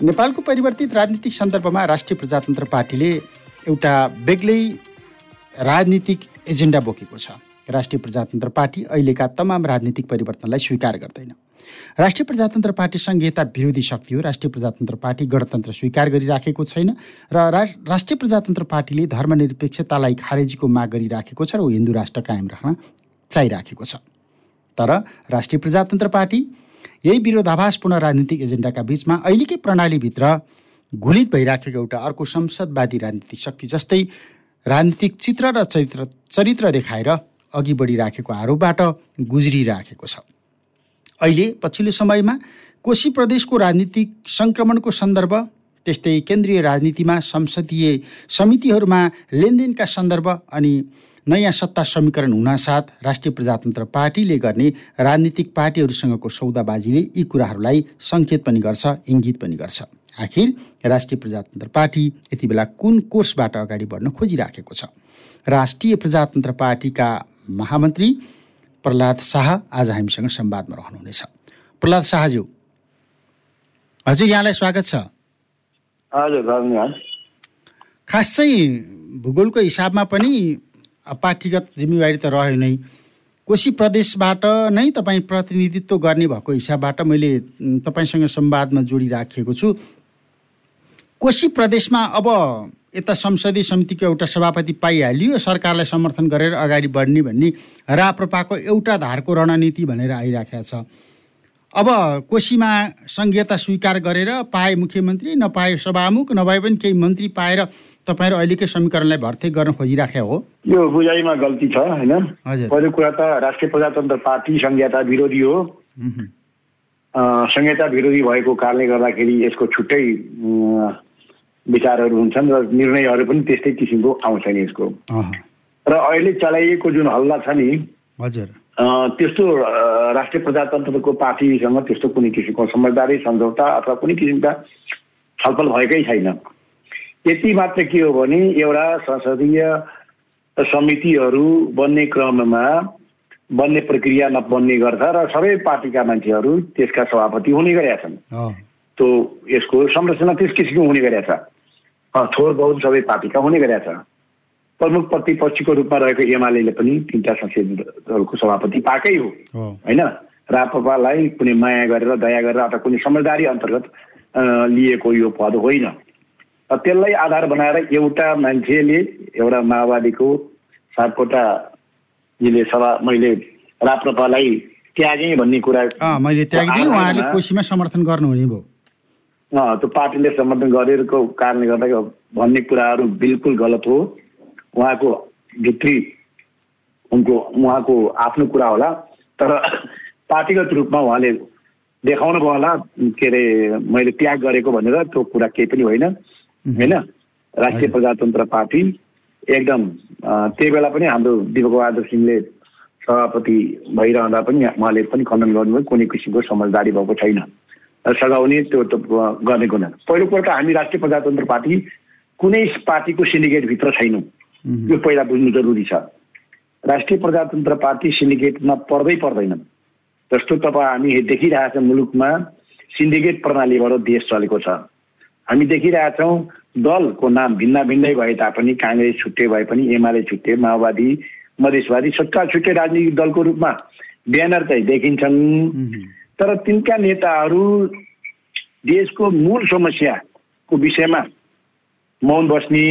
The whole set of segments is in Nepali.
नेपालको परिवर्तित राजनीतिक सन्दर्भमा राष्ट्रिय प्रजातन्त्र पार्टीले एउटा बेग्लै राजनीतिक एजेन्डा बोकेको छ। राष्ट्रिय प्रजातन्त्र पार्टी अहिलेका तमाम राजनीतिक परिवर्तनलाई स्वीकार गर्दैन। राष्ट्रिय प्रजातन्त्र पार्टी सङ्घीयता विरोधी शक्ति हो। राष्ट्रिय प्रजातन्त्र पार्टी गणतन्त्र स्वीकार गरिराखेको छैन र राष्ट्रिय प्रजातन्त्र पार्टीले धर्मनिरपेक्षतालाई खारेजीको माग गरिराखेको छ र हिन्दू राष्ट्र कायम राख्न चाहिराखेको छ। तर राष्ट्रिय प्रजातन्त्र पार्टी यही विरोधाभासपूर्ण राजनीतिक एजेन्डाका बिचमा अहिलेकै प्रणालीभित्र घुलित भइराखेको एउटा अर्को संसदवादी राजनीतिक शक्ति जस्तै राजनीतिक चित्र र चरित्र चरित्र देखाएर अघि बढिराखेको आरोपबाट गुज्रिराखेको छ। अहिले पछिल्लो समयमा कोशी प्रदेशको राजनीतिक सङ्क्रमणको सन्दर्भ त्यस्तै केन्द्रीय राजनीतिमा संसदीय समितिहरूमा लेनदेनका सन्दर्भ अनि नयाँ सत्ता समीकरण हुनासाथ राष्ट्रिय प्रजातन्त्र पार्टीले गर्ने राजनीतिक पार्टीहरूसँगको सौदाबाजीले यी कुराहरूलाई सङ्केत पनि गर्छ इङ्गित पनि गर्छ। आखिर राष्ट्रिय प्रजातन्त्र पार्टी यति बेला कुन कोर्सबाट अगाडि बढ्न खोजिराखेको छ? राष्ट्रिय प्रजातन्त्र पार्टीका महामन्त्री प्रहलाद शाह आज हामीसँग संवादमा रहनुहुनेछ। प्रहलाद शाहज्यू हजुर यहाँलाई स्वागत छ। हजुर खास चाहिँ भूगोलको हिसाबमा पनि पार्टीगत जिम्मेवारी त रह्यो नै। कोशी प्रदेशबाट नै तपाईँ प्रतिनिधित्व गर्ने भएको हिसाबबाट मैले तपाईँसँग संवादमा जोडिराखेको छु। कोशी प्रदेशमा अब यता संसदीय समितिको एउटा सभापति पाइहालियो सरकारलाई समर्थन गरेर अगाडि बढ्ने भन्ने राप्रपाको एउटा धारको रणनीति भनेर आइराखेको छ। अब कोशीमा सङ्घीयता स्वीकार गरेर पाए मुख्यमन्त्री नपाए सभामुख नभए पनि केही मन्त्री पाएर तपाईँहरू अहिलेकै समीकरणलाई भर्ती गर्न खोजिराखे हो। यो बुझाइमा गल्ती छ होइन? पहिलो कुरा त राष्ट्रिय प्रजातन्त्र पार्टी संहिता विरोधी हो। संहिता विरोधी भएको कारणले गर्दाखेरि यसको छुट्टै विचारहरू हुन्छन् र निर्णयहरू पनि त्यस्तै किसिमको आउँछन् यसको। र अहिले चलाइएको जुन हल्ला छ नि हजुर। त्यस्तो राष्ट्रिय प्रजातन्त्रको पार्टीसँग त्यस्तो कुनै किसिमको समझदारी सम्झौता अथवा कुनै किसिमका छलफल भएकै छैन। यति मात्र के हो भने एउटा संसदीय समितिहरू बन्ने क्रममा बन्ने प्रक्रिया नबन्ने गर्छ र सबै पार्टीका मान्छेहरू त्यसका सभापति हुने गरेका छन्। त्यो यसको संरचना त्यस किसिमको हुने गरेका छ। थोर बहुत सबै पार्टीका हुने गरेका छ। प्रमुख प्रतिपक्षीको रूपमा रहेको एमाले पनि तिनवटा संसदीय दलको सभापति पाएकै हो। होइन? राप्रपालाई कुनै माया गरेर दया गरेर अथवा कुनै समझदारी अन्तर्गत लिएको यो पद होइन। त्यसलाई आधार बनाएर एउटा मान्छेले एउटा माओवादीको सापकोटाजीले सभा मैले राप्रपालाई त्यागेँ भन्ने कुरा मैले उहाँले कोसीमा समर्थन गर्नुहुने भयो। त्यो पार्टीले समर्थन गरेको कारणले गर्दा भन्ने कुराहरू बिल्कुल गलत हो। उहाँको भित्री उनको उहाँको आफ्नो कुरा होला। तर पार्टीगत रूपमा उहाँले देखाउनु भयो होला के अरे मैले त्याग गरेको भनेर त्यो कुरा केही पनि होइन। होइन? राष्ट्रिय प्रजातन्त्र पार्टी एकदम त्यही बेला पनि हाम्रो दिपक बहादुर सिंहले सभापति भइरहँदा पनि उहाँले पनि खण्डन गर्नुभयो कुनै किसिमको समझदारी भएको छैन। सघाउने त्यो त गर्ने कुना पहिलो कुरो त हामी राष्ट्रिय प्रजातन्त्र पार्टी कुनै पार्टीको सिन्डिकेटभित्र छैनौँ। यो पहिला बुझ्नु जरुरी छ। राष्ट्रिय प्रजातन्त्र पार्टी सिन्डिकेटमा पर्दै पर्दैन। जस्तो तपाईँ हामी देखिरहेछौँ मुलुकमा सिन्डिकेट प्रणालीबाट देश चलेको छ। हामी देखिरहेछौँ दलको नाम भिन्न भिन्नै भए तापनि काङ्ग्रेस छुट्टै भए पनि एमाले छुट्टे माओवादी मधेसवादी सट्टा छुट्टै राजनीतिक दलको रूपमा ब्यानर चाहिँ देखिन्छन्। तर तिनका नेताहरू देशको मूल समस्याको विषयमा मौन बस्ने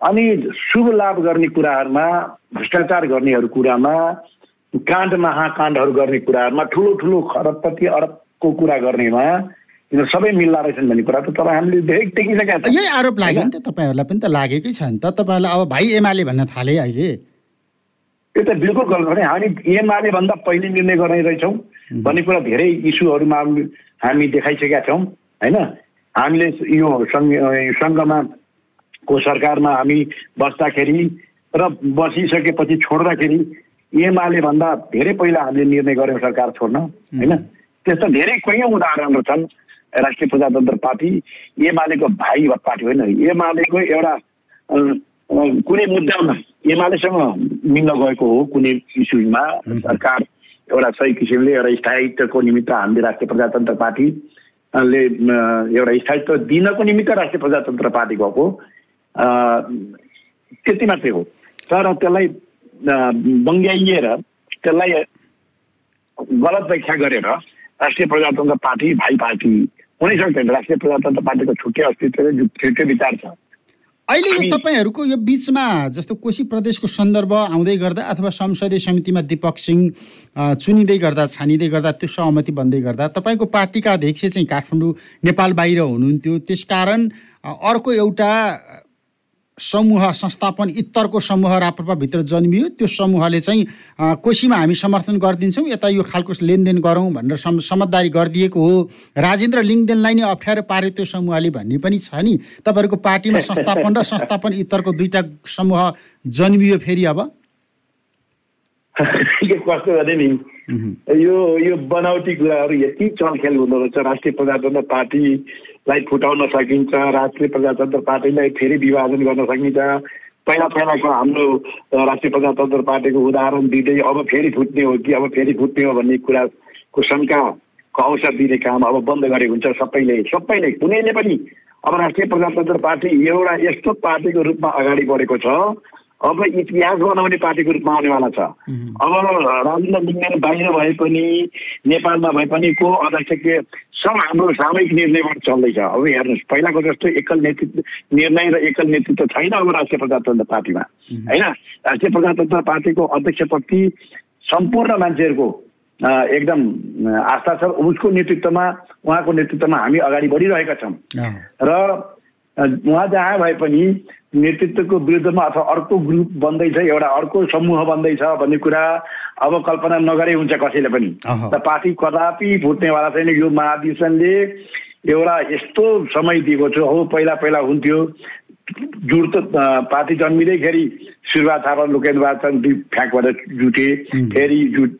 अनि शुभ लाभ गर्ने कुराहरूमा भ्रष्टाचार गर्नेहरू कुरामा काण्ड महाकाण्डहरू गर्ने कुराहरूमा ठुलो ठुलो खरबपति अरबको कुरा गर्नेमा यिनीहरू सबै मिल्ला रहेछन् भन्ने कुरा त तपाईँ हामीले देखिसकेका छ। यही आरोप लाग्यो नि त तपाईँहरूलाई पनि त लागेकै छ नि त। तपाईँहरूलाई अब भाइ एमाले भन्न थाले अहिले। त्यो त बिल्कुल गलत भने हामी एमाले भन्दा पहिले निर्णय गर्ने रहेछौँ भन्ने कुरा धेरै इस्युहरूमा हामी देखाइसकेका छौँ होइन? हामीले यो सङ्घमा को सरकारमा हामी बस्दाखेरि र बसिसकेपछि छोड्दाखेरि एमाले भन्दा धेरै पहिला हामीले निर्णय गऱ्यौँ सरकार छोड्न होइन? त्यस्तो धेरै कैयौँ उदाहरणहरू छन्। राष्ट्रिय प्रजातन्त्र पार्टी एमालेको भाइ पार्टी होइन। एमालेको एउटा कुनै मुद्दामा एमालेसँग मिल्न गएको हो कुनै इस्युमा। सरकार एउटा सही किसिमले एउटा स्थायित्वको निमित्त हामीले राष्ट्रिय प्रजातन्त्र पार्टी ले एउटा स्थायित्व दिनको निमित्त राष्ट्रिय प्रजातन्त्र पार्टी गएको त्यति मात्रै हो। तर त्यसलाई बङ्ग्याइएर त्यसलाई गलत व्याख्या गरेर राष्ट्रिय प्रजातन्त्र पार्टी भाइ पार्टी हुनै सक्दैन राष्ट्रिय प्रजातन्त्र पार्टीको छुट्टै अस्तित्व छुट्टै विचार छ। अहिले यो तपाईँहरूको यो बिचमा जस्तो कोशी प्रदेशको सन्दर्भ आउँदै गर्दा अथवा संसदीय समितिमा दिपक सिंह चुनिँदै गर्दा छानिँदै गर्दा त्यो सहमति बन्दै गर्दा तपाईँको पार्टीका अध्यक्ष चाहिँ काठमाडौँ नेपाल बाहिर हुनुहुन्थ्यो। त्यसकारण अर्को एउटा समूह संस्थापन इत्तरको समूह राप्रपाभित्र जन्मियो। त्यो समूहले चाहिँ कोसीमा हामी समर्थन गरिदिन्छौँ यता यो खालको लेनदेन गरौँ भनेर सम समझदारी गरिदिएको हो। राजेन्द्र लिङदेनलाई नै अप्ठ्यारो पारे त्यो समूहले भन्ने पनि छ नि। तपाईँहरूको पार्टीमा संस्थापन र संस्थापन इत्तरको दुईवटा समूह जन्मियो फेरि अब। कस्तो भने नि? यो यो बनावटी कुराहरू यति चलखेल हुँदो रहेछ राष्ट्रिय प्रजातन्त्र पार्टीलाई फुटाउन सकिन्छ राष्ट्रिय प्रजातन्त्र पार्टीलाई फेरि विभाजन गर्न सकिन्छ। पहिला पहिलाको हाम्रो राष्ट्रिय प्रजातन्त्र पार्टीको उदाहरण दिँदै अब फेरि फुट्ने हो कि अब फेरि फुट्ने हो भन्ने कुराको शङ्काको अवसर दिने काम अब बन्द गरेको हुन्छ सबैले। सबैले कुनैले पनि अब राष्ट्रिय प्रजातन्त्र पार्टी एउटा यस्तो पार्टीको रूपमा अगाडि बढेको छ अब इतिहास बनाउने पार्टीको रूपमा आउनेवाला छ। अब राजेन्द्र लिङ्गेन बाहिर भए पनि नेपालमा भए पनि को अध्यक्ष के सब हाम्रो सामूहिक निर्णयबाट चल्दैछ। अब हेर्नुहोस् पहिलाको जस्तो एकल नेतृत्व निर्णय र एकल नेतृत्व छैन अब राष्ट्रिय प्रजातन्त्र पार्टीमा। होइन? राष्ट्रिय प्रजातन्त्र पार्टीको अध्यक्षप्रति सम्पूर्ण मान्छेहरूको एकदम आस्था छ। उसको नेतृत्वमा उहाँको नेतृत्वमा हामी अगाडि बढिरहेका छौँ। र उहाँ जहाँ भए पनि नेतृत्वको विरुद्धमा अथवा अर्को ग्रुप बन्दैछ एउटा अर्को समूह बन्दैछ भन्ने कुरा अब कल्पना नगरे हुन्छ कसैले पनि। त पार्टी कदापि फुट्नेवाला छैन। यो महाधिवेशनले एउटा यस्तो समय दिएको छ। हो पहिला पहिला हुन्थ्यो। जुट पार्टी जन्मिँदैखेरि सुरुवात थापा लोकेन्द्र छन् दुई फ्याँकबाट जुटे फेरि जुट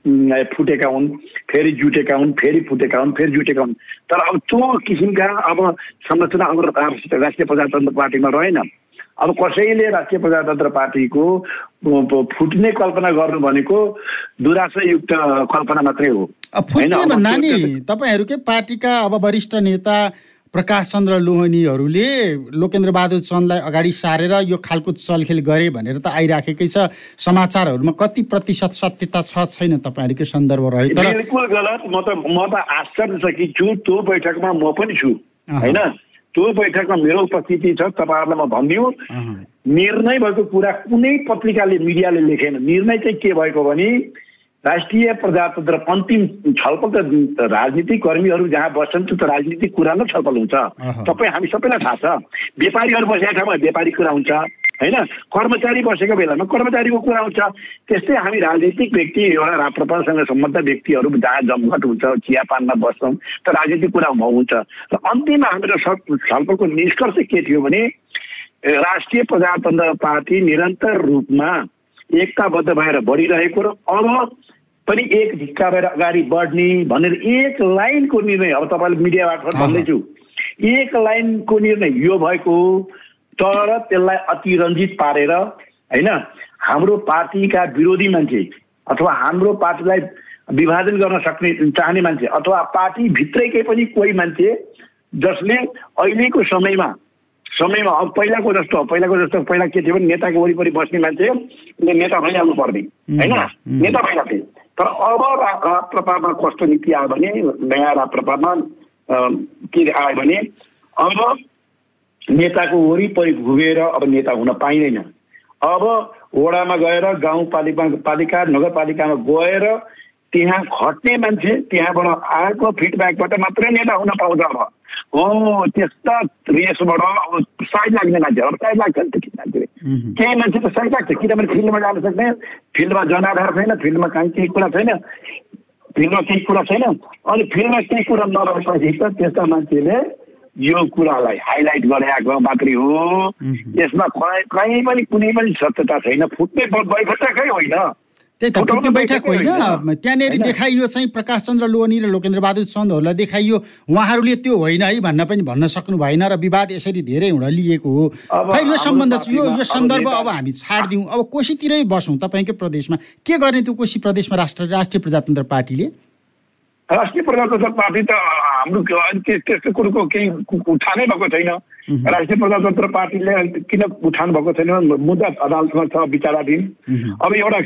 फुटेका हुन् फेरि जुटेका हुन् फेरि फुटेका हुन् फेरि जुटेका हुन्। तर अब त्यो किसिमका अब संरचना अब राष्ट्रिय प्रजातन्त्र पार्टीमा रहेन। अब कसैले राष्ट्रिय प्रजातन्त्र पार्टीको फुट्ने कल्पना गर्नु भनेको दुराशायुक्त कल्पना मात्रै हो। भन्दा नि तपाईँहरूकै पार्टीका अब वरिष्ठ नेता प्रकाश चन्द्र लोहनीहरूले लोकेन्द्र बहादुर चन्दलाई अगाडि सारेर यो खालको चलखेल गरे भनेर त आइराखेकै छ। समाचारहरूमा कति प्रतिशत सत्यता छ छैन तपाईँहरूकै सन्दर्भ रह्यो। बिल्कुल गलत। म त म त आश्चर्यचकित छु त्यो बैठकमा म पनि छु होइन? त्यो बैठकमा मेरो उपस्थिति छ तपाईँहरूलाई म भनिदिउँ। निर्णय भएको कुरा कुनै पत्रिकाले मिडियाले लेखेन। निर्णय चाहिँ के भएको भने राष्ट्रिय प्रजातन्त्र अन्तिम छलफल त राजनीतिक कर्मीहरू जहाँ बस्छन् त्यो त राजनीतिक कुरा नै छलफल हुन्छ। तपाईँ हामी सबैलाई थाहा छ। व्यापारीहरू बसेका ठाउँमा व्यापारी कुरा हुन्छ होइन? कर्मचारी बसेको बेलामा कर्मचारीको कुरा आउँछ त्यस्तै हामी राजनीतिक व्यक्ति एउटा राप्रपासँग सम्बद्ध व्यक्तिहरू जहाँ जमघट हुन्छ चियापानमा बस्छौँ त राजनीतिक कुरा हुन्छ। र अन्तिममा हाम्रो छलफलको निष्कर्ष के थियो भने राष्ट्रिय प्रजातन्त्र पार्टी निरन्तर रूपमा एकताबद्ध भएर बढिरहेको र अब पनि एक ढिक्का भएर अगाडि बढ्ने भनेर एक लाइनको निर्णय अब तपाईँले मिडिया मार्फत भन्दैछु एक लाइनको निर्णय यो भएको तर त्यसलाई अतिरञ्जित पारेर होइन हाम्रो पार्टीका विरोधी मान्छे अथवा हाम्रो पार्टीलाई विभाजन गर्न सक्ने चाहने मान्छे अथवा पार्टीभित्रैकै पनि कोही मान्छे जसले अहिलेको समयमा समयमा अब पहिलाको जस्तो पहिलाको जस्तो पहिला के थियो भने नेताको वरिपरि बस्ने मान्छेले नेता भइहाल्नु पर्ने होइन नेता भइहाल्थे। तर अब राप्रपामा कस्तो नीति आयो भने नयाँ राप्रपामा के आयो भने अब नेताको वरिपरि घुमेर अब नेता हुन पाइँदैन अब वडामा गएर गाउँपालिका पालिका नगरपालिकामा गएर त्यहाँ खट्ने मान्छे त्यहाँबाट आएको फिडब्याकबाट मात्रै नेता हुन पाउँछ अब हो त्यस्ता रेसबाट अब साइड लाग्ने मान्छेहरू साइड लाग्छ नि त मान्छे केही मान्छे त साइड लाग्छ किनभने फिल्डमा जान सक्ने फिल्डमा जनाधार छैन फिल्डमा कहीँ केही कुरा छैन फिल्डमा केही कुरा छैन अनि फिल्डमा केही कुरा नरहेपछि त त्यस्ता मान्छेले यो कुरालाई हाइलाइट गरेको मात्रै हो यसमा कहीँ पनि कुनै पनि सत्यता छैन फुट्ने बैठकै होइन त्यही त फुट्ने बैठक होइन। त्यहाँनिर देखाइयो चाहिँ प्रकाश चन्द्र लोहनी र लोकेन्द्र बहादुर चन्दहरूलाई देखाइयो। उहाँहरूले त्यो होइन है भन्न पनि भन्न सक्नु भएन र विवाद यसरी धेरै हुन लिएको हो। खै यो सम्बन्ध यो यो सन्दर्भ अब हामी छाडिदिउँ। अब कोसीतिरै बसौँ तपाईँकै प्रदेशमा। के गर्ने त्यो कोशी प्रदेशमा राष्ट्र राष्ट्रिय प्रजातन्त्र पार्टीले? राष्ट्रिय प्रजातन्त्र पार्टी त हाम्रो त्यस्तो कुरोको केही उठानै भएको छैन। राष्ट्रिय प्रजातन्त्र पार्टीले किन उठान भएको छैन? मुद्दा अदालतमा छ विचाराधीन। अब एउटा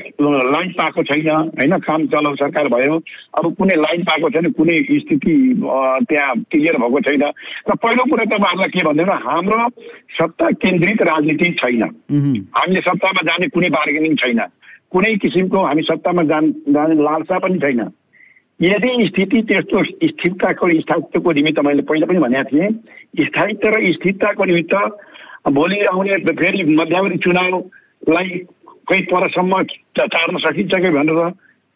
लाइन पाएको छैन होइन? काम चलाउ सरकार भयो। अब कुनै लाइन पाएको छैन कुनै स्थिति त्यहाँ क्लियर भएको छैन। र पहिलो कुरा तपाईँहरूलाई के भन्दैन? हाम्रो सत्ता केन्द्रित राजनीति छैन। हामीले सत्तामा जाने कुनै बार्गेनिङ छैन। कुनै किसिमको हामी सत्तामा जान जाने लालसा पनि छैन। यदि स्थिति त्यस्तो स्थिरताको स्थायित्वको निमित्त मैले पहिला पनि भनेको थिएँ स्थायित्व र स्थिरताको निमित्त भोलि आउने फेरि मध्यावधि चुनावलाई कहीँ परसम्म चार्न सकिन्छ कि भनेर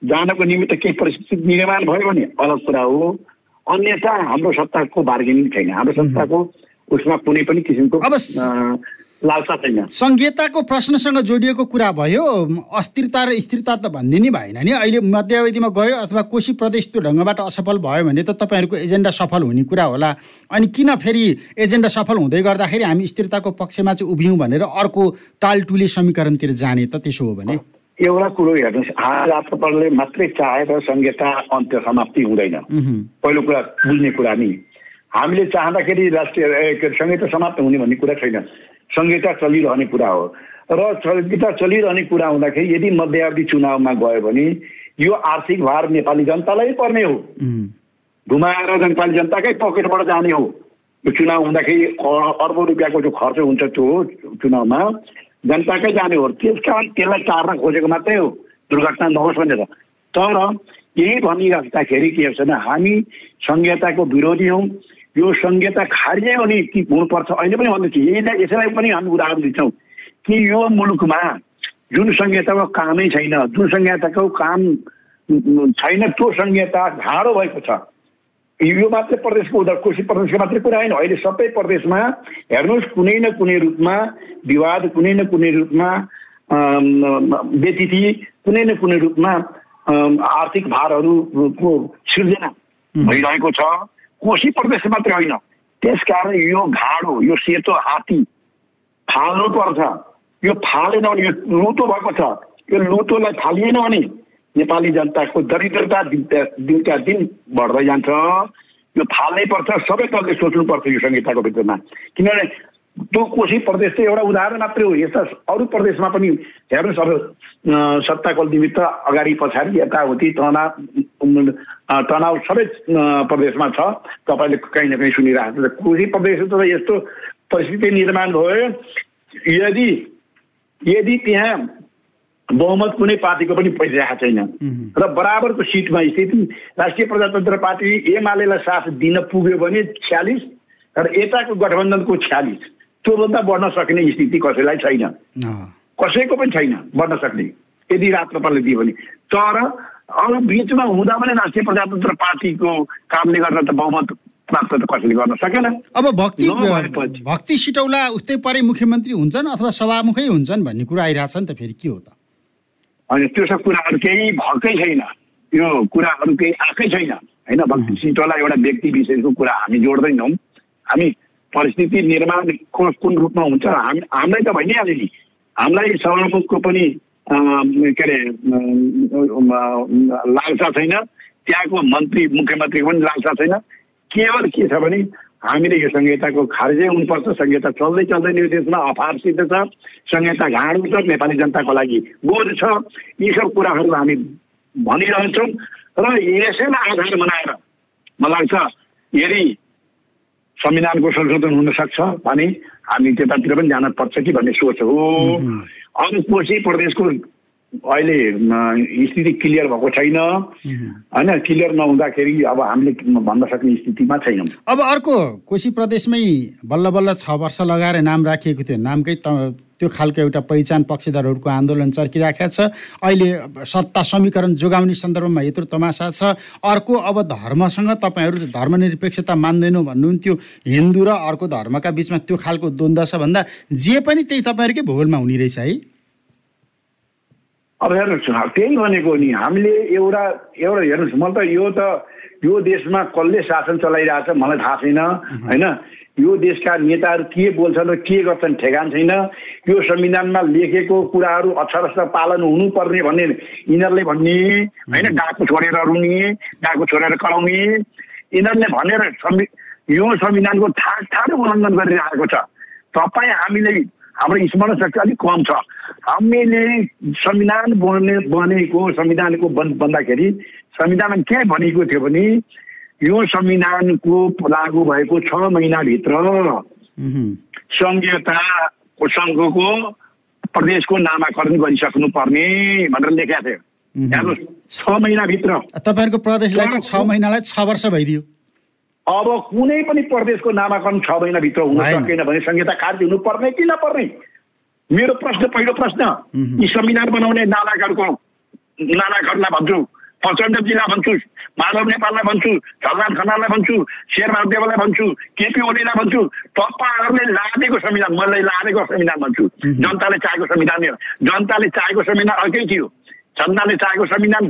जानको निमित्त केही परिस्थिति निर्माण भयो भने अलग कुरा हो। अन्यथा हाम्रो सत्ताको बार्गेनिङ छैन। हाम्रो सत्ताको उसमा कुनै पनि किसिमको लालसा छैन। संहिताको प्रश्नसँग जोडिएको कुरा भयो अस्थिरता र स्थिरता त भनिदिने भएन नि। अहिले मध्यावधिमा गयो अथवा कोशी प्रदेश त्यो ढङ्गबाट असफल भयो भने त तपाईँहरूको एजेन्डा सफल हुने कुरा होला। अनि किन फेरि एजेन्डा सफल हुँदै गर्दाखेरि हामी स्थिरताको पक्षमा चाहिँ उभियौँ भनेर अर्को टालटुले समीकरणतिर जाने त त्यसो हो भने? एउटा कुरो हेर्नुहोस्। राष्ट्रपालले मात्रै चाहेर संहिता अन्त्य समाप्ति हुँदैन। पहिलो कुरा बुझ्ने कुरा नि हामीले चाहँदाखेरि राष्ट्रिय संहिता समाप्त हुने भन्ने कुरा छैन। संहिता चलिरहने कुरा हो। र संहिता चलिरहने कुरा हुँदाखेरि यदि मध्यावधि चुनावमा गयो भने यो आर्थिक भार नेपाली जनतालाई पर्ने हो। घुमाएर नेपाली जनताकै पकेटबाट जाने हो। यो चुनाव हुँदाखेरि अर्बौँ रुपियाँको जो खर्च हुन्छ त्यो चुनावमा जनताकै जाने हो। त्यस कारण त्यसलाई टार्न खोजेको मात्रै हो। दुर्घटना नहोस् भनेर। तर यही भनिराख्दाखेरि के छ भने हामी संहिताको विरोधी हौँ। यो संहिता खारिजै भने कि हुनुपर्छ? अहिले पनि भन्दैछु यही यसैलाई पनि हामी उदाहरण दिन्छौँ कि यो मुलुकमा जुन संहिताको कामै छैन जुन संहिताको काम छैन त्यो संहिता घाँडो भएको छ। यो मात्रै प्रदेशको उदाहरण कोशी प्रदेशको मात्रै कुरा होइन। अहिले सबै प्रदेशमा हेर्नुहोस् कुनै न कुनै रूपमा विवाद कुनै न कुनै रूपमा व्यतिथि कुनै न कुनै रूपमा आर्थिक भारहरूको सिर्जना भइरहेको छ। कोशी प्रदेश मात्रै होइन। त्यसकारण यो घाडो यो सेतो हात्ती फाल्नु पर्छ। यो फालेन भने यो लुतो भएको छ। यो लुतोलाई फालिएन भने नेपाली जनताको दरिद्रता दिनका दिन बढ्दै जान्छ। यो फाल्नै पर्छ। सबै दलले सोच्नुपर्छ यो संहिताको भित्रमा। किनभने त्यो कोशी प्रदेश चाहिँ एउटा उदाहरण मात्रै हो यस्ता अरू प्रदेशमा पनि हेर्नुहोस् अब सत्ताको निमित्त अगाडि पछाडि यताउति तनाव तनाव सबै प्रदेशमा छ. तपाईँले कहीँ न कहीँ सुनिरहेको छ कोशी प्रदेश त यस्तो परिस्थिति निर्माण भयो यदि यदि त्यहाँ बहुमत कुनै पार्टीको पनि परिरहेको छैन. र बराबरको सिटमा स्थिति राष्ट्रिय प्रजातन्त्र पार्टी एमालेलाई साथ दिन पुग्यो भने छ्यालिस र यताको गठबन्धनको छ्यालिस। त्योभन्दा बढ्न सक्ने स्थिति कसैलाई छैन। कसैको पनि छैन बढ्न सक्ने। यदि राष्ट्रपालले दियो भने। तर अब बिचमा हुँदा पनि राष्ट्रिय प्रजातन्त्र पार्टीको कामले गर्दा त बहुमत प्राप्त त कसैले गर्न सकेन। अब भक्ति भक्ति सिटौला उस्तै परे मुख्यमन्त्री हुन्छन् अथवा सभामुखै हुन्छन् भन्ने कुरा आइरहेछ नि त फेरि के हो त? अनि त्यो सब कुराहरू केही भएकै छैन। यो कुराहरू केही आएकै छैन। होइन भक्ति सिटौला एउटा व्यक्ति विशेषको कुरा हामी जोड्दैनौँ। हामी परिस्थिति निर्माण कुन रूपमा हुन्छ हामी हामीलाई त भइ नै। हामीलाई सभामुखको पनि के अरे लालसा छैन। त्यहाँको मन्त्री मुख्यमन्त्रीको पनि लालसा छैन। केवल के छ भने हामीले यो संहिताको खारेजै हुनुपर्छ। संहिता चल्दै चल्दैन यो देशमा अफार सिद्ध छ। संहिता घाँडो छ नेपाली जनताको लागि बोध छ। यी सब कुराहरू हामी भनिरहन्छौँ। र यसैलाई आधार बनाएर मलाई लाग्छ यदि संविधानको संशोधन हुन सक्छ भने हामी त्यतातिर पनि जान पर्छ कि भन्ने सोच हो। अरू कोशी प्रदेशको अहिले स्थिति क्लियर भएको छैन। होइन क्लियर नहुँदाखेरि अब हामीले भन्न सक्ने स्थितिमा छैनौँ। अब अर्को कोशी प्रदेशमै बल्ल बल्ल छ वर्ष लगाएर नाम राखिएको थियो। नामकै त्यो खालको एउटा पहिचान पक्षधरहरूको आन्दोलन चर्किराखेका छ। अहिले सत्ता समीकरण जोगाउने सन्दर्भमा यत्रो तमासा छ। अर्को अब धर्मसँग तपाईँहरू धर्मनिरपेक्षता मान्दैनौ भन्नुहुन्थ्यो। हिन्दू र अर्को धर्मका बिचमा त्यो खालको द्वन्द्व छ भन्दा जे पनि त्यही तपाईँहरूकै भूगोलमा हुने रहेछ है। अब हेर्नुहोस् त्यही भनेको नि हामीले एउटा एउटा हेर्नुहोस् मलाई त यो त यो देशमा कसले शासन चलाइरहेछ मलाई थाहा छैन होइन? यो देशका नेताहरू के बोल्छन् र के गर्छन् ठेगान छैन। यो संविधानमा लेखेको कुराहरू अक्षरस्थ पालन हुनुपर्ने भन्ने यिनीहरूले भन्ने होइन? डाको छोडेर रुने डाको छोडेर कराउने यिनीहरूले भनेर संवि यो संविधानको ठाड ठाड उल्लङ्घन गरिरहेको छ। तपाईँ हामीले हाम्रो स्मरण शक्ति अलिक कम छ। हामीले संविधान बने बनेको संविधानको बन् बन्दाखेरि संविधानमा के भनेको थियो भने यो संविधानको लागू भएको छ महिनाभित्र सङ्घीयता सङ्घको प्रदेशको नामाकरण गरिसक्नु पर्ने भनेर लेखेको थियो छ महिनाभित्र। तपाईँहरूको प्रदेशलाई छ महिनालाई छ वर्ष भइदियो। अब कुनै पनि प्रदेशको नामाकरण छ महिनाभित्र हुन सकेन भने संहिता कार्य हुनुपर्ने कि नपर्ने? मेरो प्रश्न पहिलो प्रश्न। यी संविधान बनाउने नालाकारको नालाकारलाई भन्छु। प्रचण्ड जिल्ला भन्छु। माधव नेपाललाई भन्छु। झलराज खनाललाई भन्छु। शेरबहादुर देवलाई भन्छु। केपी ओलीलाई भन्छु। तपाईँहरूले लादेको संविधान मैले लादेको संविधान भन्छु। जनताले चाहेको संविधान जनताले चाहेको संविधान अर्कै थियो। जनताले चाहेको संविधान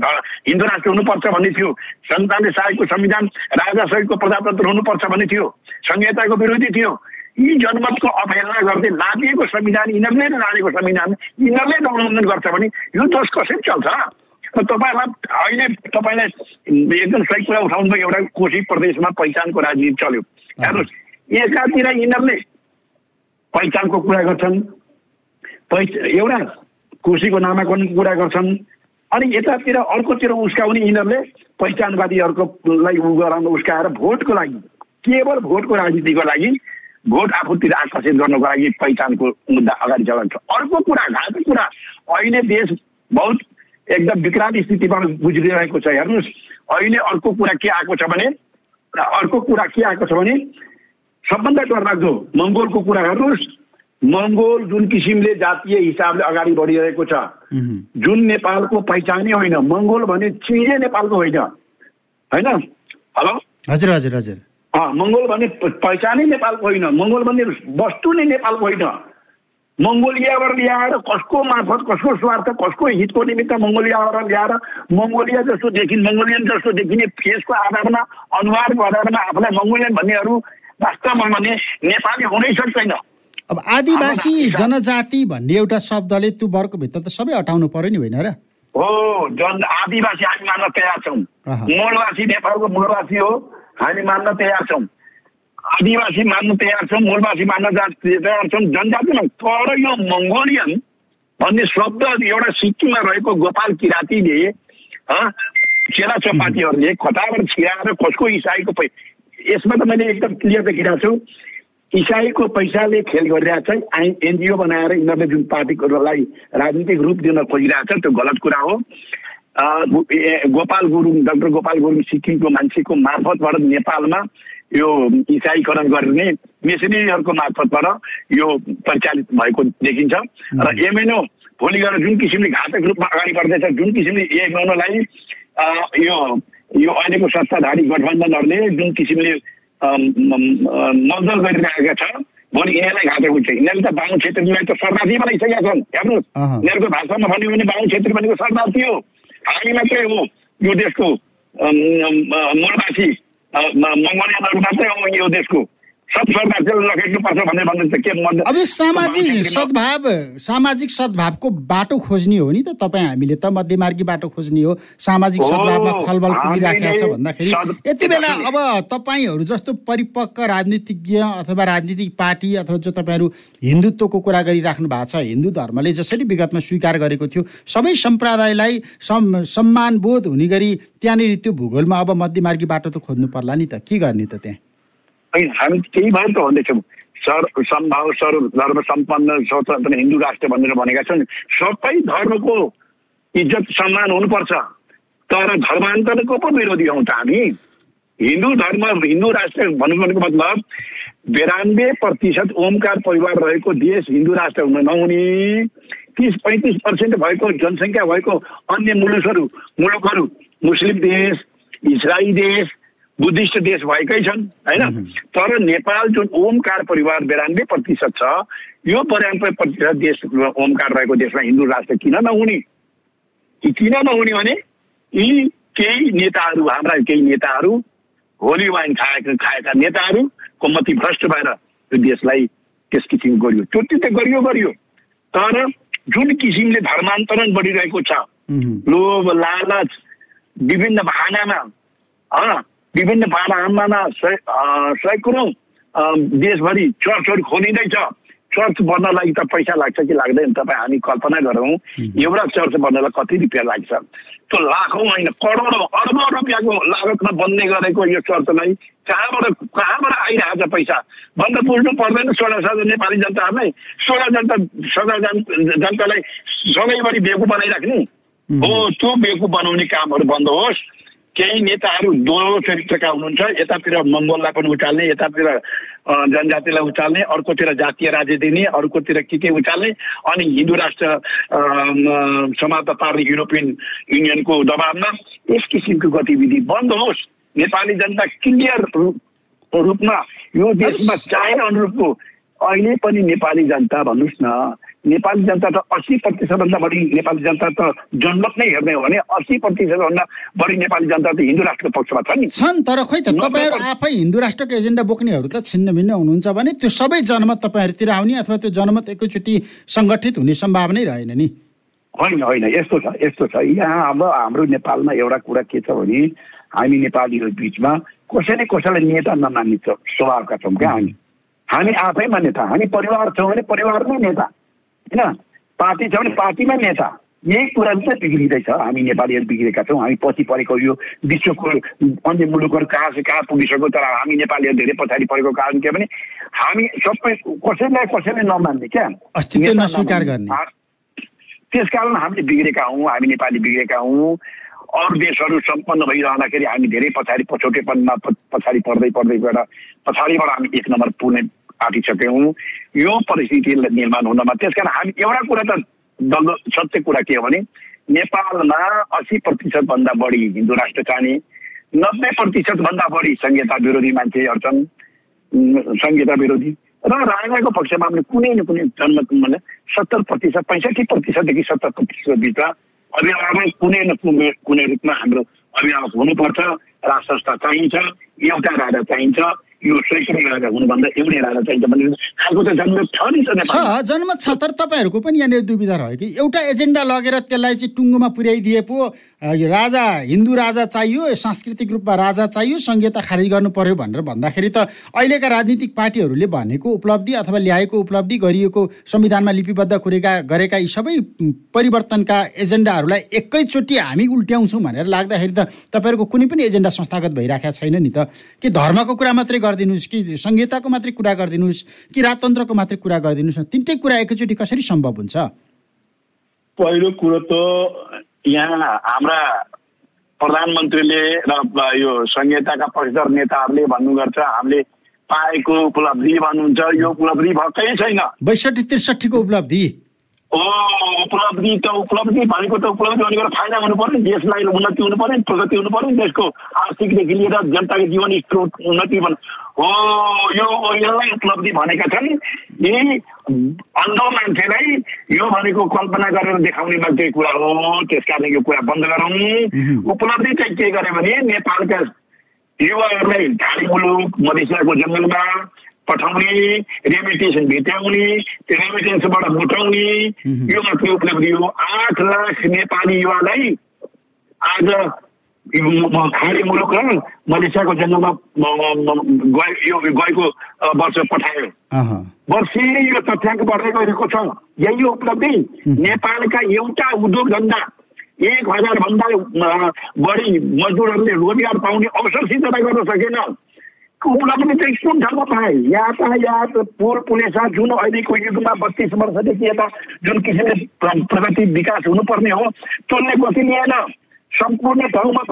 हिन्दू राष्ट्र हुनुपर्छ भन्ने थियो। जनताले चाहेको संविधान राजा सहितको प्रजातन्त्र हुनुपर्छ भन्ने थियो। संहिताको विरोधी थियो। यी जनमतको अवहेलना गर्दै लादिएको संविधान यिनीहरूले लादेको संविधान यिनीहरूले उल्लङ्घन गर्छ भने यो दोष कसरी चल्छ? तपाईँहरूलाई अहिले तपाईँलाई एकदम सही कुरा उठाउनु भयो एउटा कोशी प्रदेशमा पहिचानको राजनीति चल्यो। हेर्नुहोस् एकातिर यिनीहरूले पहिचानको कुरा गर्छन् पहिच एउटा कोशीको नामाकरणको कुरा गर्छन् अनि यतातिर अर्कोतिर उस्काउने यिनीहरूले पहिचानवादीहरूकोलाई उ गराउनु उस्काएर भोटको लागि केवल भोटको राजनीतिको लागि भोट आफूतिर आकर्षित गर्नको लागि पहिचानको मुद्दा अगाडि चलाउँछ अर्को कुरा घातक कुरा। अहिले देश बहुत एकदम विक्रान्त स्थितिमा गुज्रिरहेको छ। हेर्नुहोस् अहिले अर्को कुरा के आएको छ भने अर्को कुरा के आएको छ भने सबभन्दा डरलाग्दो मङ्गोलको कुरा हेर्नुहोस्। मङ्गोल जुन किसिमले जातीय हिसाबले अगाडि बढिरहेको छ जुन नेपालको पहिचानै होइन। मङ्गोल भने चिजे नेपालको होइन। होइन? हेलो? हजुर हजुर हजुर। मङ्गोल भने पहिचानै नेपालको होइन मङ्गोल भन्ने वस्तु नै नेपालको होइन मङ्गोलियाबाट ल्याएर कसको मार्फत कसको स्वार्थ कसको हितको निमित्त मङ्गोलियाबाट ल्याएर मङ्गोलिया जस्तो देखिने मङ्गोलियन जस्तो देखिने फेसको आधारमा अनुहारको आधारमा आफूलाई मङ्गोलियन भन्नेहरू वास्तवमा भने नेपाली हुनै सक्दैन। अब आदिवासी जनजाति भन्ने एउटा शब्दले त्यो वर्गभित्र त सबै हटाउनु पर्यो नि होइन र? हो जन आदिवासी हामी मान्न तयार छौँ। मूलवासी नेपालको मूलवासी हो। हामी मान्न तयार छौँ। आदिवासी मान्नु तयार छौँ मूलवासी मान्न तयार छौँ जनजातिमा तर यो मङ्गोलियन भन्ने शब्द एउटा सिक्किममा रहेको गोपाल किराँतीले चेला चपातीहरूले कताबाट छिराएर कसको इसाईको पै यसमा त मैले एकदम क्लियर देखिरहेको छु। इसाईको पैसाले खेल गरिरहेको छ आइ एनजिओ बनाएर यिनीहरूले जुन पार्टीकोलाई राजनीतिक रूप दिन खोजिरहेको छ त्यो गलत कुरा हो। गोपाल गुरुङ डाक्टर गोपाल गुरुङ सिक्किमको मान्छेको मार्फतबाट नेपालमा यो इसाईकरण गर्ने मेसिनरीहरूको मार्फतबाट यो परिचालित भएको देखिन्छ। र एमएनओ भोलि गएर जुन किसिमले घातक रूपमा अगाडि बढ्दैछ जुन किसिमले एमएनओलाई यो यो अहिलेको सत्ताधारी गठबन्धनहरूले जुन किसिमले मजदल गरिरहेका छ भोलि यहाँलाई घातक हुन्छ। यिनीहरूले त बाहुन क्षेत्रीलाई त शरणार्थी बनाइसकेका छन्। हेर्नुहोस् यिनीहरूको भाषामा भन्यो भने बाहुन छेत्री भनेको शरणार्थी हो? हामी मात्रै हो यो देशको मूलवासी मङ्गोलियनहरू मात्रै हो यो देशको सब अब सामाजिक सद्भाव सामाजिक सद्भावको बाटो खोज्ने हो नि त तपाईँ हामीले त मध्यमार्गी बाटो खोज्ने हो। सामाजिक सद्भावमा खलबल पुगिराखेको छ भन्दाखेरि यति बेला अब तपाईँहरू जस्तो परिपक्व राजनीतिज्ञ अथवा राजनीतिक पार्टी अथवा जो तपाईँहरू हिन्दुत्वको कुरा गरिराख्नु भएको छ हिन्दू धर्मले जसरी विगतमा स्वीकार गरेको थियो सबै सम्प्रदायलाई सम् सम्मानबोध हुने गरी त्यहाँनिर त्यो भूगोलमा अब मध्यमार्गी बाटो त खोज्नु पर्ला नि त। के गर्ने त त्यहाँ? हामी त्यही भएर त भन्दैछौँ सर सम्भाव सर्व धर्म सम्पन्न स्वतन्त्र हिन्दू राष्ट्र भनेर भनेका छन्। सबै धर्मको इज्जत सम्मान हुनुपर्छ। तर धर्मान्तरको पो विरोधी हौँ त हामी। हिन्दू धर्म हिन्दू राष्ट्र भन्नु भनेको मतलब बिरानब्बे प्रतिशत ओमकार परिवार रहेको देश हिन्दू राष्ट्र हुन नहुने। तिस पैँतिस पर्सेन्ट भएको जनसङ्ख्या भएको अन्य मुलुकहरू मुलुकहरू मुस्लिम देश इजरायली देश बुद्धिस्ट देश भएकै छन् होइन? तर नेपाल जुन ओमकार परिवार बिरानब्बे प्रतिशत छ यो बिरानब्बे प्रतिशत देश ओमकार रहेको देशमा हिन्दू राष्ट्र किन नहुने? किन नहुने भने यी केही नेताहरू हाम्रा केही नेताहरू होली वाइन खाएका खाएका नेताहरूको मती भ्रष्ट भएर यो देशलाई त्यस किसिमको गरियो। त्यो त गरियो गरियो। तर जुन किसिमले धर्मान्तरण बढिरहेको छ लोभ लालच विभिन्न भानामा विभिन्न भानामा सैकौँ देशभरि चर्चहरू खोलिँदैछ। चर्च बन्न लागि त पैसा लाग्छ कि लाग्दैन तपाईँ हामी कल्पना गरौँ। एउटा चर्च बन्नलाई कति रुपियाँ लाग्छ? त्यो लाखौँ होइन करोडौँ अर्बौँ रुपियाँको लागतमा बन्ने गरेको यो चर्चलाई कहाँबाट कहाँबाट आइरहेको छ पैसा? भन्न बुझ्नु पर्दैन सोह्र सय नेपाली जनताहरूलाई। सोह्र जनता सोह्र जन जनतालाई सधैँभरि बेकु बनाइराख्ने। हो। त्यो बेकु बनाउने कामहरू बन्द होस्। केही नेताहरू दोहोरो चरित्रका हुनुहुन्छ। यतातिर मङ्गोललाई पनि उचाल्ने यतातिर जनजातिलाई उचाल्ने अर्कोतिर जातीय राज्य दिने अर्कोतिर के के उचाल्ने अनि हिन्दू राष्ट्र समाप्त पार्ने युरोपियन युनियनको दबावमा यस किसिमको गतिविधि बन्द होस्। नेपाली जनता क्लियर रूपमा यो देशमा चाहे अनुरूपको अहिले पनि नेपाली जनता भन्नुहोस् न नेपाली जनता त अस्सी प्रतिशतभन्दा बढी नेपाली जनता त जनमत नै हेर्ने हो भने अस्सी प्रतिशतभन्दा बढी नेपाली जनता त हिन्दू राष्ट्रको पक्षमा छ नि। छन् तर खोइ त तपाईँहरू आफै हिन्दू राष्ट्रको एजेन्डा बोक्नेहरू त छिन्न भिन्न हुनुहुन्छ भने त्यो सबै जनमत तपाईँहरूतिर आउने अथवा त्यो जनमत एकैचोटि सङ्गठित हुने सम्भावनै रहेन नि। होइन होइन यस्तो छ यस्तो छ। यहाँ अब हाम्रो नेपालमा एउटा कुरा के छ भने हामी नेपालीहरू बिचमा कसैले कसैलाई नेता नमान्ने स्वभावका छौँ क्या हामी। हामी आफैमा नेता हामी परिवार छौँ भने परिवारमै नेता। होइन? पार्टी छ भने पार्टीमा नेता। यही कुरा चाहिँ बिग्रिँदैछ। हामी नेपालीहरू बिग्रेका छौँ। हामी पछि परेको यो विश्वको अन्य मुलुकहरू कहाँ चाहिँ कहाँ पुगिसक्यो तर हामी नेपालीहरू धेरै पछाडि परेको कारण के भने हामी सबै कसैलाई कसैले नमान्ने क्या। त्यस कारण हामीले बिग्रेका हौँ। हामी नेपाली बिग्रेका हौँ। अरू देशहरू सम्पन्न भइरहँदाखेरि हामी धेरै पछाडि पछौटेपनमा पछाडि पर्दै पर्दै गएर पछाडिबाट हामी एक नम्बर पुग्ने आँटिसक्यौँ यो परिस्थिति निर्माण हुनमा त्यस कारण हामी एउटा कुरा त दल सत्य कुरा के हो भने नेपालमा असी प्रतिशतभन्दा बढी हिन्दू राष्ट्र चाहने नब्बे प्रतिशतभन्दा बढी संहिता विरोधी मान्छेहरू छन् संहिता विरोधी र राजाको पक्षमा पनि कुनै न कुनै जन्म सत्तर प्रतिशत पैँसठी प्रतिशतदेखि सत्तर प्रतिशत भित्र अभिभावक कुनै न कुनै कुनै रूपमा हाम्रो अभिभावक हुनुपर्छ राष्ट्र चाहिन्छ एउटा राजा चाहिन्छ जन्मत नि छ छ तर तपाईँहरूको पनि यहाँनिर दुविधा रह्यो कि? एउटा एजेन्डा लगेर त्यसलाई चाहिँ टुङ्गोमा पुर्याइदिए पो राजा हिन्दू राजा चाहियो सांस्कृतिक रूपमा राजा चाहियो संहिता खारिज गर्नु पर्यो भनेर भन्दाखेरि त अहिलेका राजनीतिक पार्टीहरूले भनेको उपलब्धि अथवा ल्याएको उपलब्धि गरिएको संविधानमा लिपिबद्ध कुरेका गरेका यी सबै परिवर्तनका एजेन्डाहरूलाई एकैचोटि हामी उल्ट्याउँछौँ भनेर लाग्दाखेरि त तपाईँहरूको कुनै पनि एजेन्डा संस्थागत भइरहेको छैन नि त। कि धर्मको कुरा मात्रै गरिदिनुहोस् कि संहिताको मात्रै कुरा गरिदिनुहोस् कि राजतन्त्रको मात्रै कुरा गरिदिनुहोस् न तिनटै कुरा एकैचोटि कसरी सम्भव हुन्छ? पहिलो कुरो त यहाँ हाम्रा प्रधानमन्त्रीले र यो संहिताका पक्षधर नेताहरूले भन्नु गर्छ हामीले पाएको उपलब्धि भन्नुहुन्छ यो उपलब्धि भएकै छैन। बैसठी त्रिसठीको उपलब्धि। ओ उपलब्धि त उपलब्धि भनेको त उपलब्धि भनेको फाइदा हुनु पर्यो देशलाई उन्नति हुनु पर्यो प्रगति हुनु पर्यो देशको। आर्थिकदेखि लिएर जनताको जीवन स्रोत उन्नति हो यो यसलाई उपलब्धि भनेका छन्। यी अन्ध मान्छेलाई यो भनेको कल्पना गरेर देखाउने मात्रै कुरा हो त्यस कारण यो कुरा बन्द गरौँ। उपलब्धि चाहिँ के गर्यो भने नेपालका युवाहरूलाई ढाडी मुलुक मधेसियाको जङ्गलमा पठाउने रेमिटेन्स भेट्याउने त्यो रेमिटेन्सबाट मोटाउने यो मात्रै उपलब्धि हो। आठ लाख नेपाली युवालाई आज खाडी मुलुक र मलेसियाको जङ्गलमा यो गएको वर्ष पठायो। वर्षे यो तथ्याङ्क बढ्दै गइरहेको छ। यही उपलब्धि। नेपालका एउटा उद्योग धन्दा एक हजार भन्दा बढी मजदुरहरूले रोजगार पाउने अवसर सिर्जना गर्न सकेन। उपलब्धि चाहिँ कुन ठाउँमा पाए यातायात पोहोर पुलेसा जुन अहिलेको युगमा बत्तिस वर्षदेखि यता जुन किसिमले प्रगति विकास हुनुपर्ने हो त्यसले गति लिएन। सम्पूर्ण ठाउँमा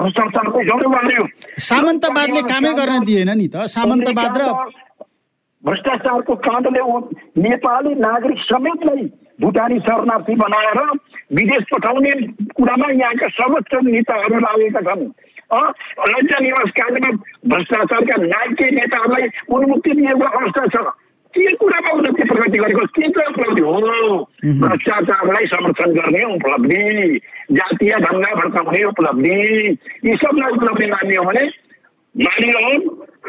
जोडो गर्यो सामन्तवादले कामै गर्न दिएन नि त। सामन्तवाद र भ्रष्टाचारको काण्डले नेपाली नागरिक समेतलाई भुटानी शरणार्थी बनाएर विदेश पठाउने कुरामा यहाँका सर्वोच्च नेताहरू लागेका छन्। लज्जा निवास काण्डमा भ्रष्टाचारका नायकीय नेताहरूलाई उन्मुक्ति दिएको अवस्था छ। के कुरामा उन्नति प्रगति गरेको? के चाहिँ उपलब्धि हो? भ्रष्टाचारलाई समर्थन गर्ने उपलब्धि जातीय दङ्गा भड्काउने उपलब्धि यी सबलाई उपलब्धि मान्ने हो भने मानियो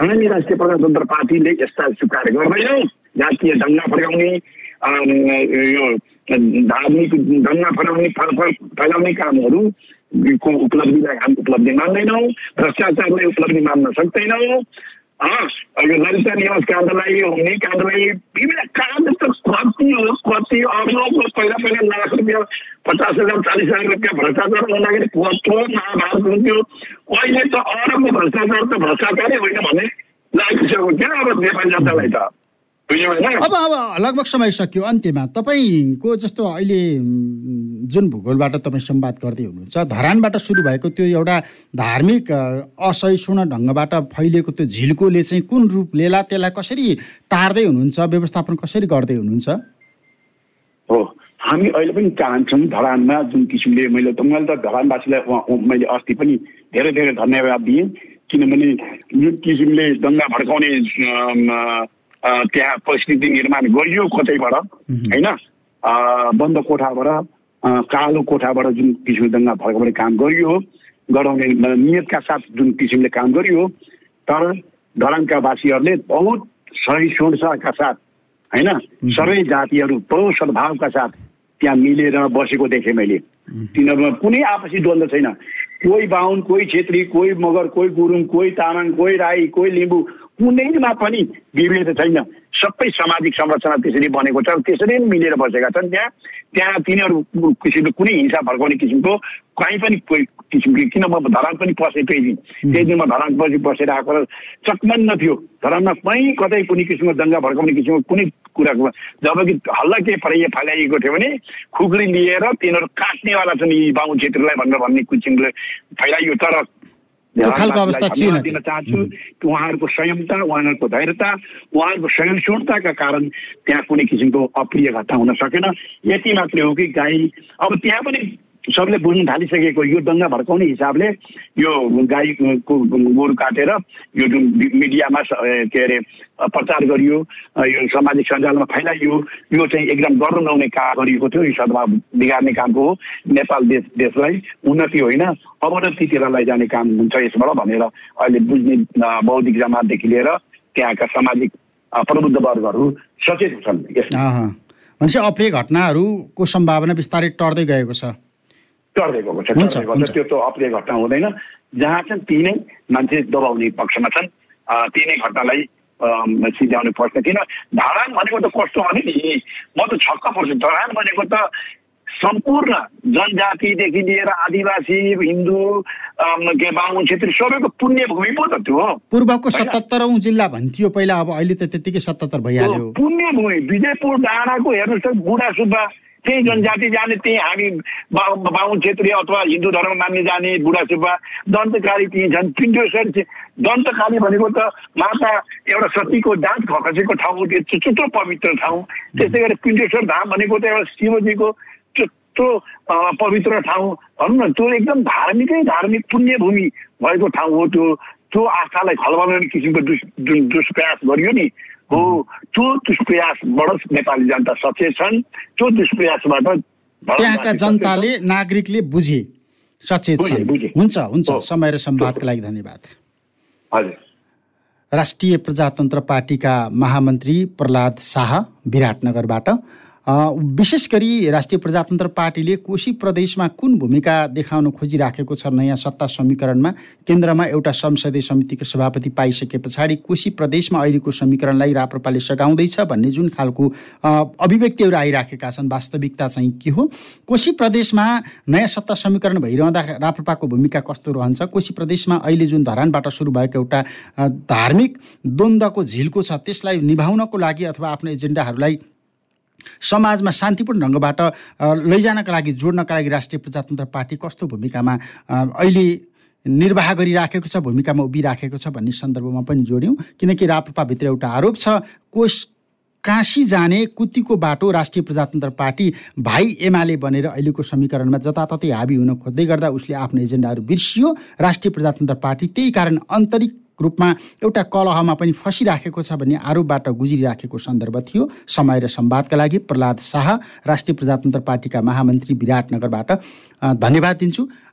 हामी राष्ट्रिय प्रजातन्त्र पार्टीले यस्ता स्वीकार गर्दैनौँ। जातीय दङ्गा फर्काउने यो धार्मिक दङ्गा फैलाउने फैलाउने कामहरू को उपलब्धिलाई हामी उपलब्धि मान्दैनौँ। भ्रष्टाचारलाई उपलब्धि मान्न सक्दैनौँ। ललिता निवास काण्डलाई हुने काण्डलाई विभिन्न काण्ड त कति हो कति अर्को पहिला पहिला लाख रुपियाँ पचास हजार चालिस हजार रुपियाँ भ्रष्टाचार हुँदाखेरि कत्रो महाभारत हुन्थ्यो अहिले त अरबको भ्रष्टाचार त भ्रष्टाचारै होइन भन्ने लागिसक्यो क्या अब नेपाली जनतालाई त अब अब लगभग समय सक्यो अन्त्यमा। तपाईँको जस्तो अहिले जुन भूगोलबाट तपाईँ संवाद गर्दै हुनुहुन्छ धरानबाट सुरु भएको त्यो एउटा धार्मिक असहिष्णु ढङ्गबाट फैलिएको त्यो झिल्कोले चाहिँ कुन रूप लिएला त्यसलाई कसरी टार्दै हुनुहुन्छ व्यवस्थापन कसरी गर्दै हुनुहुन्छ? हो हामी अहिले पनि चाहन्छौँ धरानमा जुन किसिमले मैले त मैले त धरानवासीलाई मैले अस्ति पनि धेरै धेरै धन्यवाद दिएँ। किनभने जुन किसिमले दङ्गा भड्काउने त्यहाँ परिस्थिति निर्माण गरियो कतैबाट होइन? बन्द कोठाबाट कालो कोठाबाट जुन किसिमले दङ्गा फर्काउने काम गरियो गराउने नियतका साथ जुन किसिमले काम गरियो तर धरानका वासीहरूले बहुत सहिष्णुताका साथ होइन? सबै जातिहरू बहु सद्भावका साथ त्यहाँ मिलेर बसेको देखेँ मैले। तिनीहरूमा कुनै आपसी द्वन्द्व छैन। कोही बाहुन कोही छेत्री कोही मगर कोही गुरुङ कोही तामाङ कोही राई कोही लिम्बू कुनैमा पनि विभेद छैन। सबै सामाजिक संरचना त्यसरी बनेको छ त्यसरी नै मिलेर बसेका छन् त्यहाँ। त्यहाँ तिनीहरू किसिमको कुनै हिंसा भड्काउने किसिमको कहीँ पनि कोही किसिमको किन म धरान पनि पसेँ त्यही दिन। त्यही दिन म धरान पछि बसेर आएको चकमन्न थियो धरानमा कहीँ कतै कुनै किसिमको दङ्गा भड्काउने किसिमको कुनै कुराको जब कि हल्ला के फराइए फैलाइएको थियो भने खुकुरी लिएर तिनीहरू काट्नेवाला छन् यी बाहुन क्षेत्रलाई भनेर भन्ने किसिमले फैलाइयो तर दिन चाहन्छु। कि उहाँहरूको संयमता उहाँहरूको धैर्यता उहाँहरूको सहिष्णुताका कारण त्यहाँ कुनै किसिमको अप्रिय घटना हुन सकेन। यति मात्रै हो कि गाई अब त्यहाँ पनि सबले बुझ्नु थालिसकेको यो दङ्गा भड्काउने हिसाबले यो गाईको गोरु काटेर यो जुन मिडियामा के अरे प्रचार गरियो यो सामाजिक सञ्जालमा फैलाइयो यो चाहिँ एकदम गर्नु नहुने काम गरिएको थियो यो सद्भाव बिगार्ने कामको हो। नेपाल देश देशलाई उन्नति होइन अवनतितिर लैजाने काम हुन्छ यसबाट भनेर अहिले बुझ्ने बौद्धिक जमातदेखि लिएर त्यहाँका सामाजिक प्रबुद्ध वर्गहरू सचेत छन् भनेपछि अप्रिय घटनाहरूको सम्भावना बिस्तारै टर्दै गएको छ। टर्दै गएको छ गएको त्यो त अप्रिय घटना हुँदैन। जहाँ चाहिँ ती नै मान्छे दबाउने पक्षमा छन्। ती नै घटनालाई सिध्याउने पर्छ किन धरान भनेको त कस्तो भने नि? म त छक्क पर्छु। धरान भनेको त सम्पूर्ण जनजातिदेखि लिएर आदिवासी हिन्दू के बाहुन छेत्री सबैको पुण्य भूमि पो त त्यो पूर्वको सतहत्तरौँ जिल्ला भन्थ्यो पहिला अब अहिले त त्यतिकै सतहत्तर भइहाल्यो। पुण्य भूमि विजयपुर डाँडाको हेर्नुहोस् त बुढा सुब्बा त्यही जनजाति जाने त्यही हामी बाहुन छेत्री अथवा हिन्दू धर्म मान्ने जाने बुढा सुब्बा दन्तकाली त्यहीँ छन्। पिण्डेश्वर दन्तकाली भनेको त माता एउटा सतीको दाँत खसेको ठाउँ त्यो चुच्चो पवित्र ठाउँ। त्यस्तै गरी पिण्डेश्वर धाम भनेको त एउटा शिवजीको चुच्चो पवित्र ठाउँ। भनौँ न त्यो एकदम धार्मिकै धार्मिक पुण्यभूमि भएको ठाउँ हो त्यो। त्यो आस्थालाई खलबलाउने किसिमको दुस् जुन दुष्प्रयास गरियो नि। हो त्यो दुष्प्रयासबाट नेपाली जनता सचेत छन् त्यो दुष्प्रयासबाट त्यहाँका जनताले नागरिकले बुझे सचेत छन्। हुन्छ हुन्छ। समय र संवादका लागि धन्यवाद। हजुर। राष्ट्रिय प्रजातन्त्र पार्टीका महामन्त्री प्रहलाद शाह विराटनगरबाट विशेष गरी राष्ट्रिय प्रजातन्त्र पार्टीले कोशी प्रदेशमा कुन भूमिका देखाउन खोजिराखेको छ नयाँ सत्ता समीकरणमा? केन्द्रमा एउटा संसदीय समितिको सभापति पाइसके पछाडि कोशी प्रदेशमा अहिलेको समीकरणलाई राप्रपाले सघाउँदैछ भन्ने जुन खालको अभिव्यक्तिहरू आइराखेका छन् वास्तविकता चाहिँ के हो? कोशी प्रदेशमा नयाँ सत्ता समीकरण भइरहँदा राप्रपाको भूमिका कस्तो रहन्छ? कोशी प्रदेशमा अहिले जुन धरानबाट सुरु भएको एउटा धार्मिक द्वन्द्वको झिल्को छ त्यसलाई निभाउनको लागि अथवा आफ्नो एजेन्डाहरूलाई समाजमा शान्तिपूर्ण ढङ्गबाट लैजानका लागि जोड्नका लागि राष्ट्रिय प्रजातन्त्र पार्टी कस्तो भूमिकामा अहिले निर्वाह गरिराखेको छ भूमिकामा उभिराखेको छ भन्ने सन्दर्भमा पनि जोड्यौँ। किनकि राप्रपाभित्र एउटा आरोप छ कोष काशी जाने कुतीको बाटो राष्ट्रिय प्रजातन्त्र पार्टी भाइ एमाले बनेर अहिलेको समीकरणमा जताततै हाबी हुन खोज्दै गर्दा उसले आफ्नो एजेन्डाहरू बिर्सियो। राष्ट्रिय प्रजातन्त्र पार्टी त्यही कारण आन्तरिक रूपमा एउटा कलहमा पनि फसिराखेको छ भन्ने आरोपबाट गुज्रिराखेको सन्दर्भ थियो। समय र संवादका लागि प्रहलाद शाह राष्ट्रिय प्रजातन्त्र पार्टीका महामन्त्री विराटनगरबाट धन्यवाद दिन्छु।